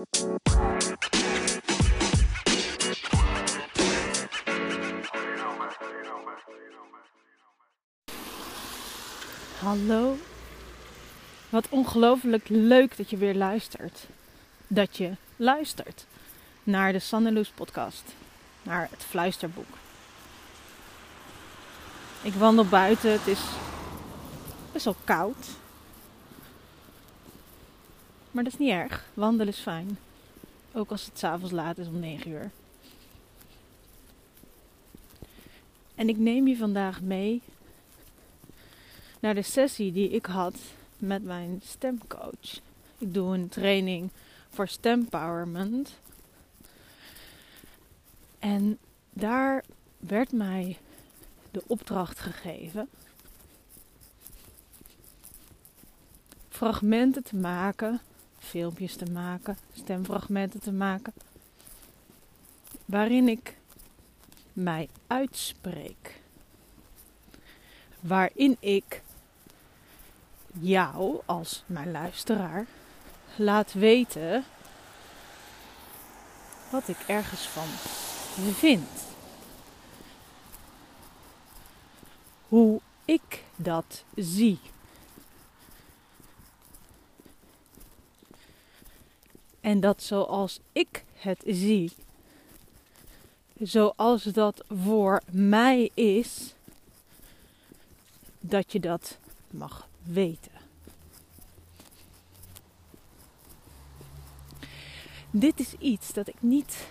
Hallo. Wat ongelooflijk leuk dat je weer luistert. Dat je luistert naar de Sanneloes podcast. Naar het fluisterboek. Ik wandel buiten. Het is best wel koud. Maar dat is niet erg. Wandelen is fijn. Ook als het s'avonds laat is om 9 uur. En ik neem je vandaag mee naar de sessie die ik had met mijn stemcoach. Ik doe een training voor stempowerment. En daar werd mij de opdracht gegeven fragmenten te maken, filmpjes te maken, stemfragmenten te maken, waarin ik mij uitspreek. Waarin ik jou als mijn luisteraar laat weten wat ik ergens van vind. Hoe ik dat zie. En dat zoals ik het zie, zoals dat voor mij is, dat je dat mag weten. Dit is iets dat ik niet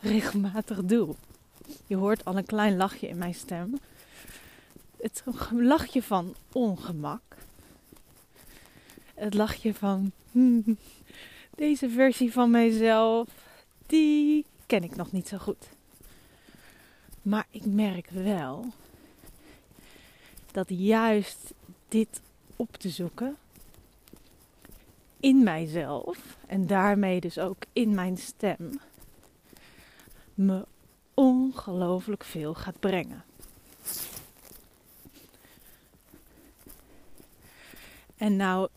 regelmatig doe. Je hoort al een klein lachje in mijn stem. Het lachje van ongemak. Het lachje van hmm, deze versie van mijzelf, die ken ik nog niet zo goed. Maar ik merk wel dat juist dit op te zoeken in mijzelf en daarmee dus ook in mijn stem me ongelooflijk veel gaat brengen. En nou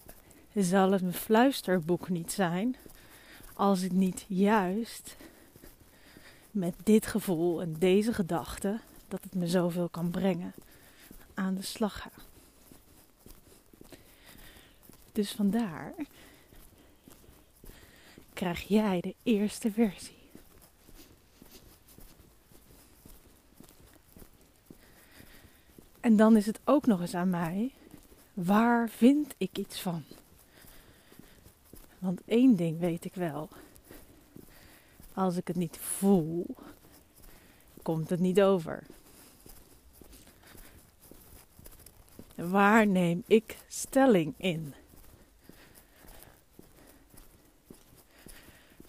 zal het mijn fluisterboek niet zijn als ik niet juist met dit gevoel en deze gedachte dat het me zoveel kan brengen aan de slag ga. Dus vandaar krijg jij de eerste versie. En dan is het ook nog eens aan mij, waar vind ik iets van? Want één ding weet ik wel. Als ik het niet voel, komt het niet over. Waar neem ik stelling in?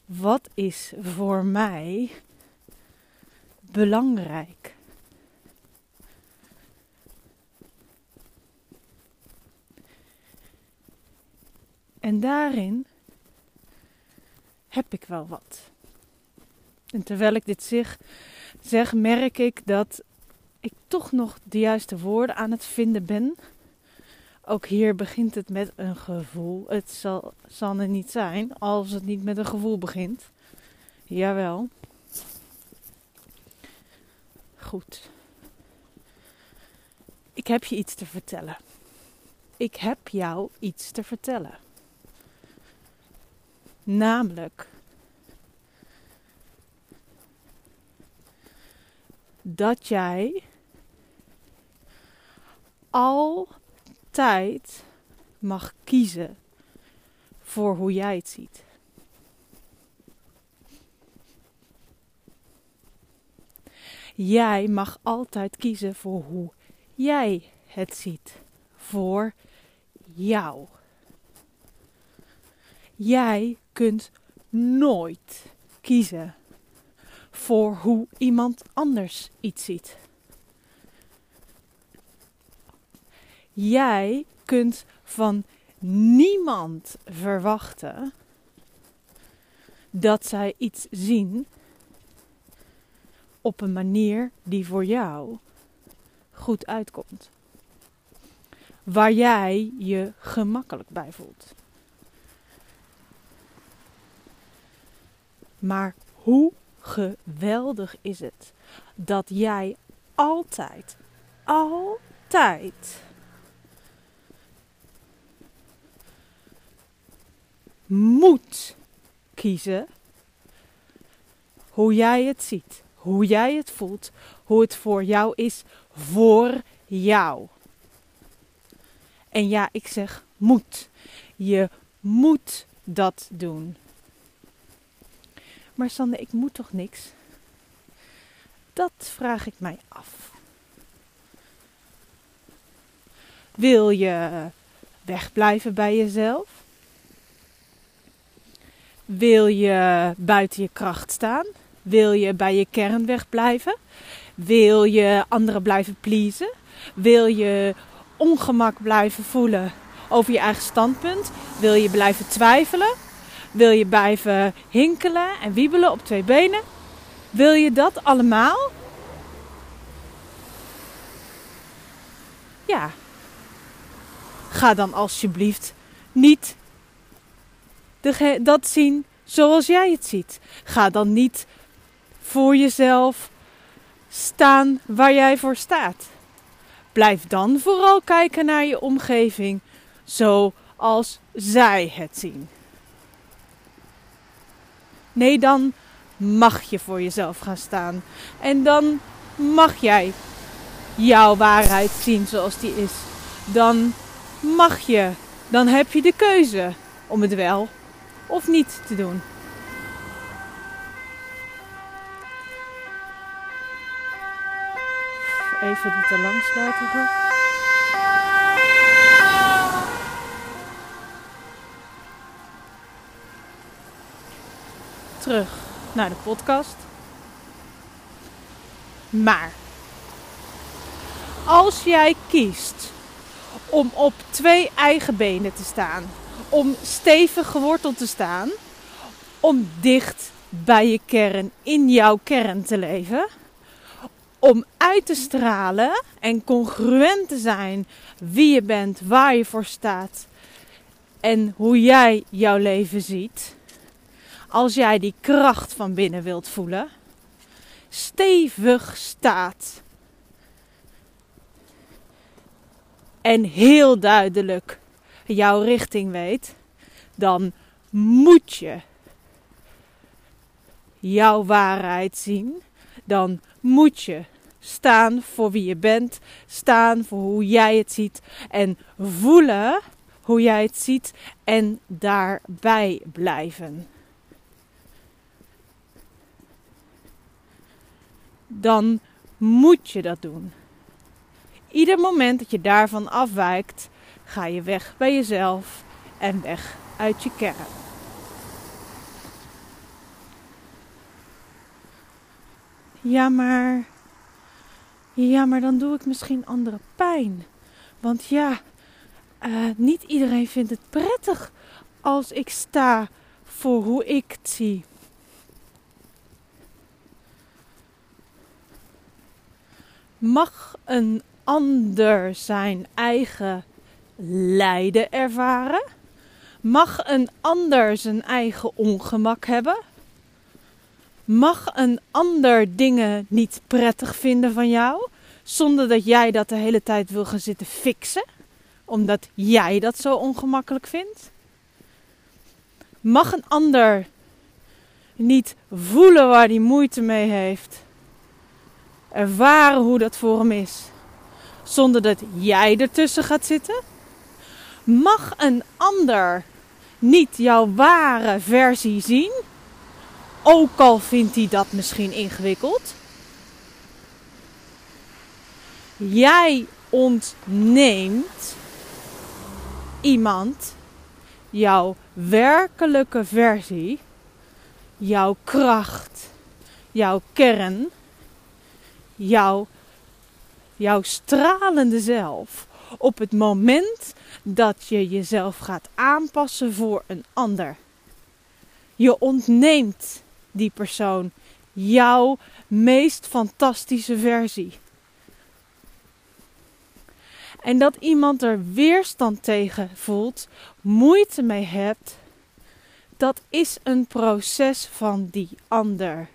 Wat is voor mij belangrijk? En daarin heb ik wel wat. En terwijl ik dit zeg, merk ik dat ik toch nog de juiste woorden aan het vinden ben. Ook hier begint het met een gevoel. Het zal, zal er niet zijn als het niet met een gevoel begint. Jawel. Goed. Ik heb je iets te vertellen. Ik heb jou iets te vertellen. Namelijk dat jij altijd mag kiezen voor hoe jij het ziet. Jij mag altijd kiezen voor hoe jij het ziet. Voor jou. Jij kunt nooit kiezen voor hoe iemand anders iets ziet. Jij kunt van niemand verwachten dat zij iets zien op een manier die voor jou goed uitkomt. Waar jij je gemakkelijk bij voelt. Maar hoe geweldig is het dat jij altijd, altijd moet kiezen hoe jij het ziet, hoe jij het voelt, hoe het voor jou is voor jou. En ja, ik zeg moet. Je moet dat doen. Maar Sander, ik moet toch niks? Dat vraag ik mij af. Wil je wegblijven bij jezelf? Wil je buiten je kracht staan? Wil je bij je kern wegblijven? Wil je anderen blijven pleasen? Wil je ongemak blijven voelen over je eigen standpunt? Wil je blijven twijfelen? Wil je blijven hinkelen en wiebelen op twee benen? Wil je dat allemaal? Ja. Ga dan alsjeblieft niet dat zien zoals jij het ziet. Ga dan niet voor jezelf staan waar jij voor staat. Blijf dan vooral kijken naar je omgeving zoals zij het zien. Nee, dan mag je voor jezelf gaan staan. En dan mag jij jouw waarheid zien zoals die is. Dan mag je, dan heb je de keuze om het wel of niet te doen. Even te lang sluiten. Terug naar de podcast. Maar als jij kiest om op twee eigen benen te staan, om stevig geworteld te staan, om dicht bij je kern, in jouw kern te leven, om uit te stralen en congruent te zijn wie je bent, waar je voor staat en hoe jij jouw leven ziet. Als jij die kracht van binnen wilt voelen, stevig staat en heel duidelijk jouw richting weet, dan moet je jouw waarheid zien. Dan moet je staan voor wie je bent, staan voor hoe jij het ziet en voelen hoe jij het ziet en daarbij blijven. Dan moet je dat doen. Ieder moment dat je daarvan afwijkt, ga je weg bij jezelf en weg uit je kern. Ja, maar. Ja, maar dan doe ik misschien andere pijn. Want ja, uh, niet iedereen vindt het prettig als ik sta voor hoe ik het zie. Mag een ander zijn eigen lijden ervaren? Mag een ander zijn eigen ongemak hebben? Mag een ander dingen niet prettig vinden van jou, zonder dat jij dat de hele tijd wil gaan zitten fixen, omdat jij dat zo ongemakkelijk vindt? Mag een ander niet voelen waar hij moeite mee heeft, ervaren hoe dat voor hem is, zonder dat jij ertussen gaat zitten? Mag een ander niet jouw ware versie zien, ook al vindt hij dat misschien ingewikkeld? Jij ontneemt iemand jouw werkelijke versie, jouw kracht, jouw kern, jouw, jouw stralende zelf op het moment dat je jezelf gaat aanpassen voor een ander. Je ontneemt die persoon jouw meest fantastische versie. En dat iemand er weerstand tegen voelt, moeite mee hebt, dat is een proces van die ander.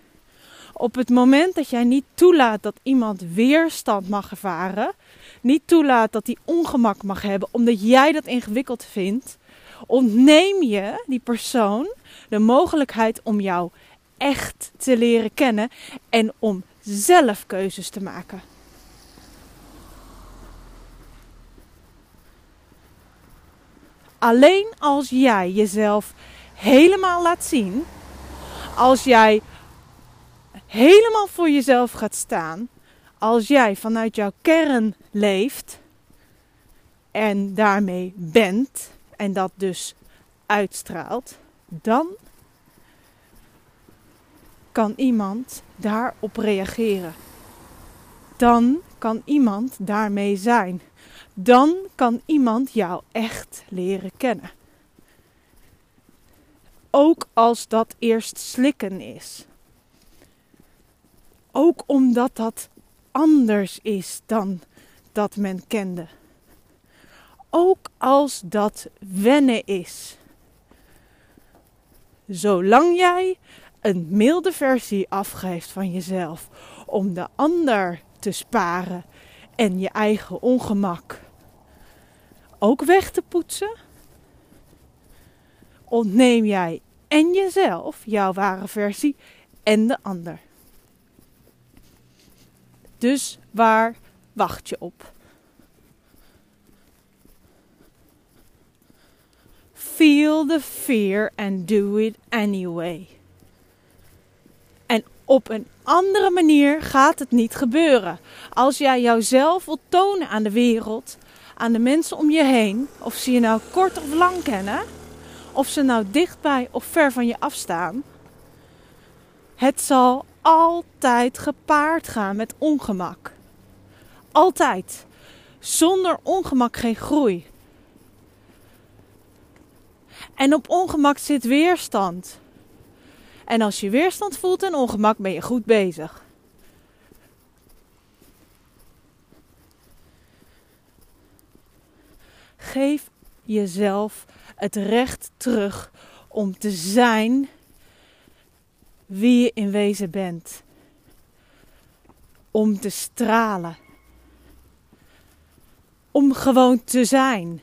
Op het moment dat jij niet toelaat dat iemand weerstand mag ervaren, niet toelaat dat hij ongemak mag hebben omdat jij dat ingewikkeld vindt, ontneem je die persoon de mogelijkheid om jou echt te leren kennen en om zelf keuzes te maken. Alleen als jij jezelf helemaal laat zien, als jij helemaal voor jezelf gaat staan, als jij vanuit jouw kern leeft en daarmee bent en dat dus uitstraalt, dan kan iemand daarop reageren. Dan kan iemand daarmee zijn. Dan kan iemand jou echt leren kennen. Ook als dat eerst slikken is. Ook omdat dat anders is dan dat men kende. Ook als dat wennen is. Zolang jij een milde versie afgeeft van jezelf om de ander te sparen en je eigen ongemak ook weg te poetsen, ontneem jij en jezelf jouw ware versie en de ander. Dus waar wacht je op? Feel the fear and do it anyway. En op een andere manier gaat het niet gebeuren. Als jij jouzelf wilt tonen aan de wereld, aan de mensen om je heen, of ze je nou kort of lang kennen, of ze nou dichtbij of ver van je afstaan, het zal altijd gepaard gaan met ongemak. Altijd. Zonder ongemak geen groei. En op ongemak zit weerstand. En als je weerstand voelt en ongemak, ben je goed bezig. Geef jezelf het recht terug om te zijn wie je in wezen bent. Om te stralen. Om gewoon te zijn.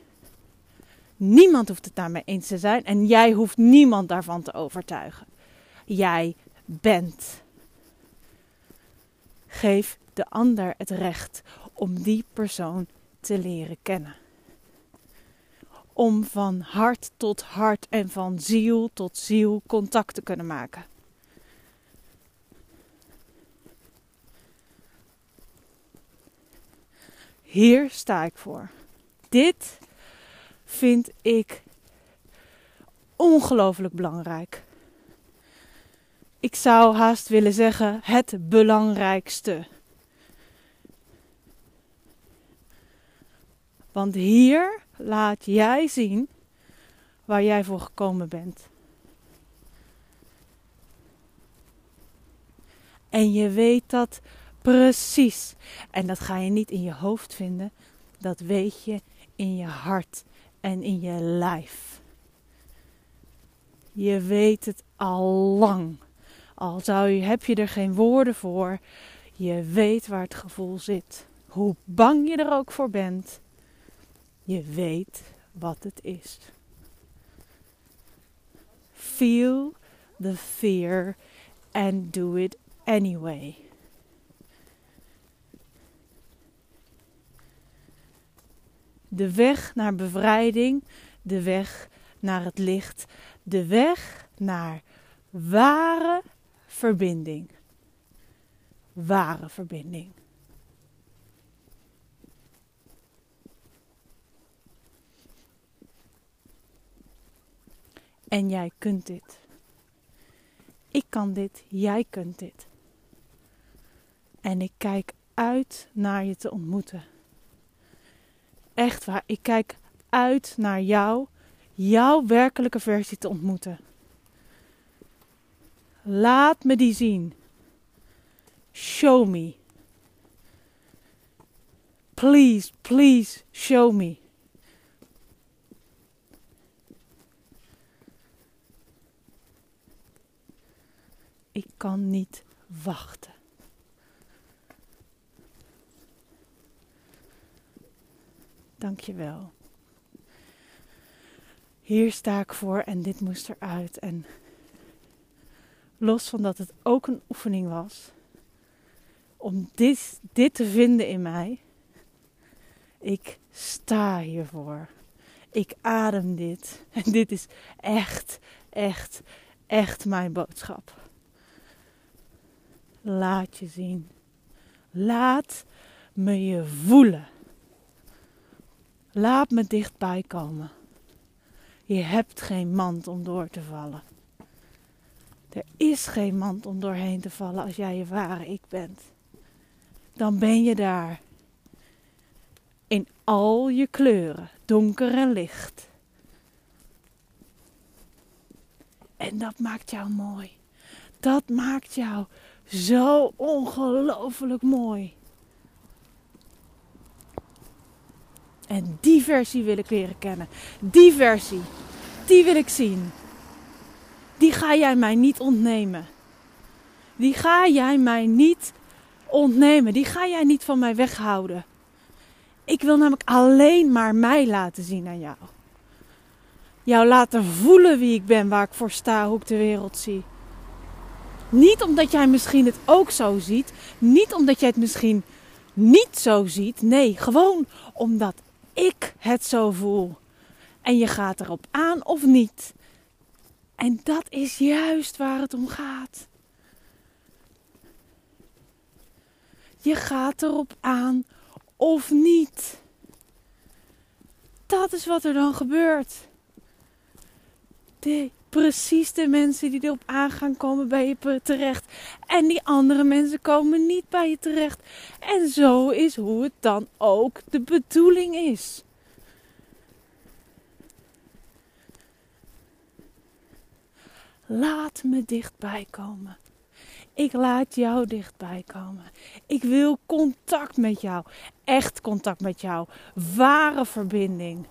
Niemand hoeft het daarmee eens te zijn en jij hoeft niemand daarvan te overtuigen. Jij bent. Geef de ander het recht om die persoon te leren kennen. Om van hart tot hart en van ziel tot ziel contact te kunnen maken. Hier sta ik voor. Dit vind ik ongelooflijk belangrijk. Ik zou haast willen zeggen het belangrijkste. Want hier laat jij zien waar jij voor gekomen bent. En je weet dat precies. En dat ga je niet in je hoofd vinden, dat weet je in je hart en in je lijf. Je weet het al lang. Al zou je, heb je er geen woorden voor, je weet waar het gevoel zit. Hoe bang je er ook voor bent, je weet wat het is. Feel the fear and do it anyway. De weg naar bevrijding, de weg naar het licht, de weg naar ware verbinding. Ware verbinding. En jij kunt dit. Ik kan dit, jij kunt dit. En ik kijk uit naar je te ontmoeten. Echt waar, ik kijk uit naar jou, jouw werkelijke versie te ontmoeten. Laat me die zien. Show me. Please, please show me. Ik kan niet wachten. Dank je wel. Hier sta ik voor en dit moest eruit. En los van dat het ook een oefening was om dit, dit te vinden in mij. Ik sta hiervoor. Ik adem dit. En dit is echt, echt, echt mijn boodschap. Laat je zien. Laat me je voelen. Laat me dichtbij komen. Je hebt geen mand om door te vallen. Er is geen mand om doorheen te vallen als jij je ware ik bent. Dan ben je daar. In al je kleuren, donker en licht. En dat maakt jou mooi. Dat maakt jou zo ongelooflijk mooi. En die versie wil ik leren kennen. Die versie, die wil ik zien. Die ga jij mij niet ontnemen. Die ga jij mij niet ontnemen. Die ga jij niet van mij weghouden. Ik wil namelijk alleen maar mij laten zien aan jou. Jou laten voelen wie ik ben, waar ik voor sta, hoe ik de wereld zie. Niet omdat jij misschien het ook zo ziet. Niet omdat jij het misschien niet zo ziet. Nee, gewoon omdat ik het zo voel. En je gaat erop aan of niet. En dat is juist waar het om gaat. Je gaat erop aan of niet. Dat is wat er dan gebeurt. Precies de mensen die erop aangaan komen bij je terecht. En die andere mensen komen niet bij je terecht. En zo is hoe het dan ook de bedoeling is. Laat me dichtbij komen. Ik laat jou dichtbij komen. Ik wil contact met jou. Echt contact met jou. Ware verbinding.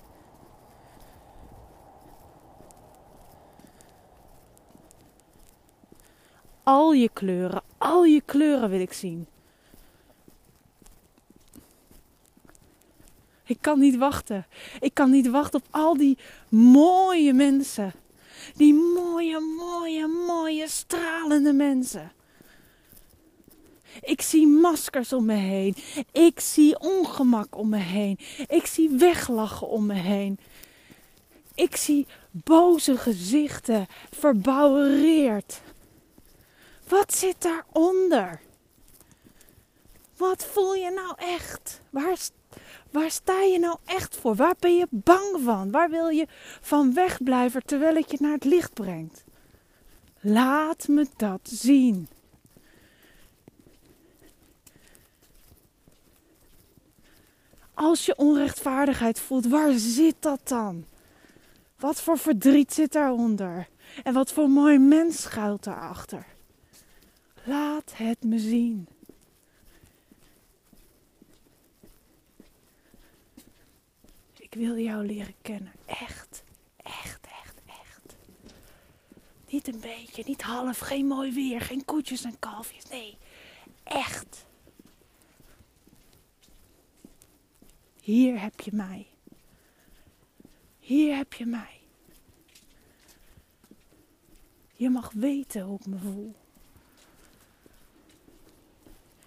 Al je kleuren, al je kleuren wil ik zien. Ik kan niet wachten. Ik kan niet wachten op al die mooie mensen. Die mooie, mooie, mooie, stralende mensen. Ik zie maskers om me heen. Ik zie ongemak om me heen. Ik zie weglachen om me heen. Ik zie boze gezichten, verbouwereerd. Wat zit daaronder? Wat voel je nou echt? Waar, sta je nou echt voor? Waar ben je bang van? Waar wil je van wegblijven terwijl het je naar het licht brengt? Laat me dat zien. Als je onrechtvaardigheid voelt, waar zit dat dan? Wat voor verdriet zit daaronder? En wat voor mooi mens schuilt daarachter? Laat het me zien. Ik wil jou leren kennen. Echt, echt, echt, echt. Niet een beetje, niet half, geen mooi weer, geen koetjes en kalfjes. Nee, echt. Hier heb je mij. Hier heb je mij. Je mag weten hoe ik me voel.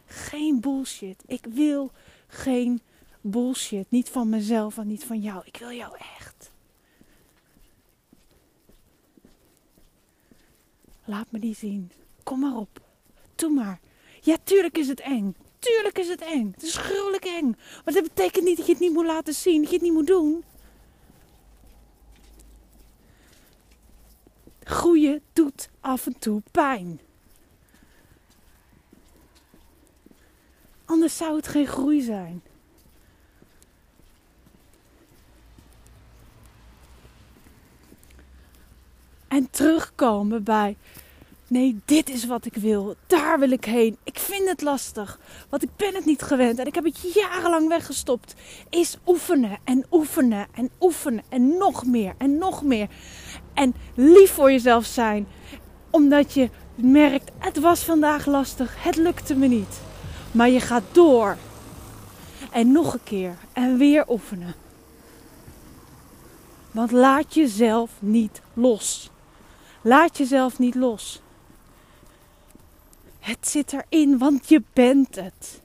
Geen bullshit. Ik wil geen bullshit. Niet van mezelf en niet van jou. Ik wil jou echt. Laat me die zien. Kom maar op. Doe maar. Ja, tuurlijk is het eng. Tuurlijk is het eng. Het is gruwelijk eng. Maar dat betekent niet dat je het niet moet laten zien. Dat je het niet moet doen. Groeien doet af en toe pijn. Anders zou het geen groei zijn. En terugkomen bij Nee, dit is wat ik wil. Daar wil ik heen. Ik vind het lastig. Want ik ben het niet gewend. En ik heb het jarenlang weggestopt. Is oefenen en oefenen en oefenen. En nog meer en nog meer. En lief voor jezelf zijn. Omdat je merkt, het was vandaag lastig, het lukte me niet. Maar je gaat door. En nog een keer. En weer oefenen. Want laat jezelf niet los. Laat jezelf niet los. Het zit erin, want je bent het.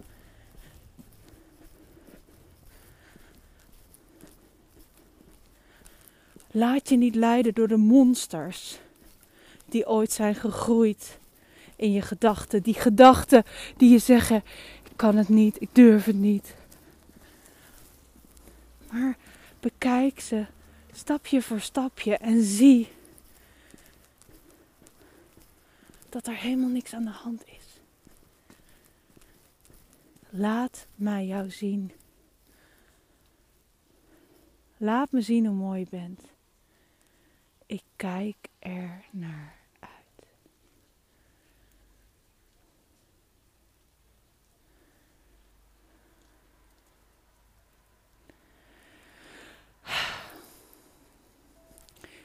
Laat je niet leiden door de monsters die ooit zijn gegroeid in je gedachten. Die gedachten die je zeggen: ik kan het niet, ik durf het niet. Maar bekijk ze stapje voor stapje en zie dat er helemaal niks aan de hand is. Laat mij jou zien. Laat me zien hoe mooi je bent. Ik kijk er naar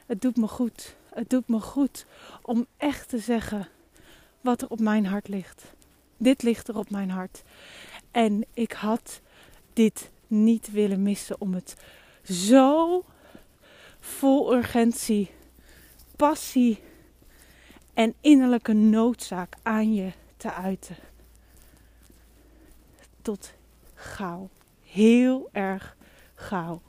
Het doet me goed. Het doet me goed om echt te zeggen wat er op mijn hart ligt. Dit ligt er op mijn hart. En ik had dit niet willen missen om het zo vol urgentie, passie en innerlijke noodzaak aan je te uiten. Tot gauw. Heel erg gauw.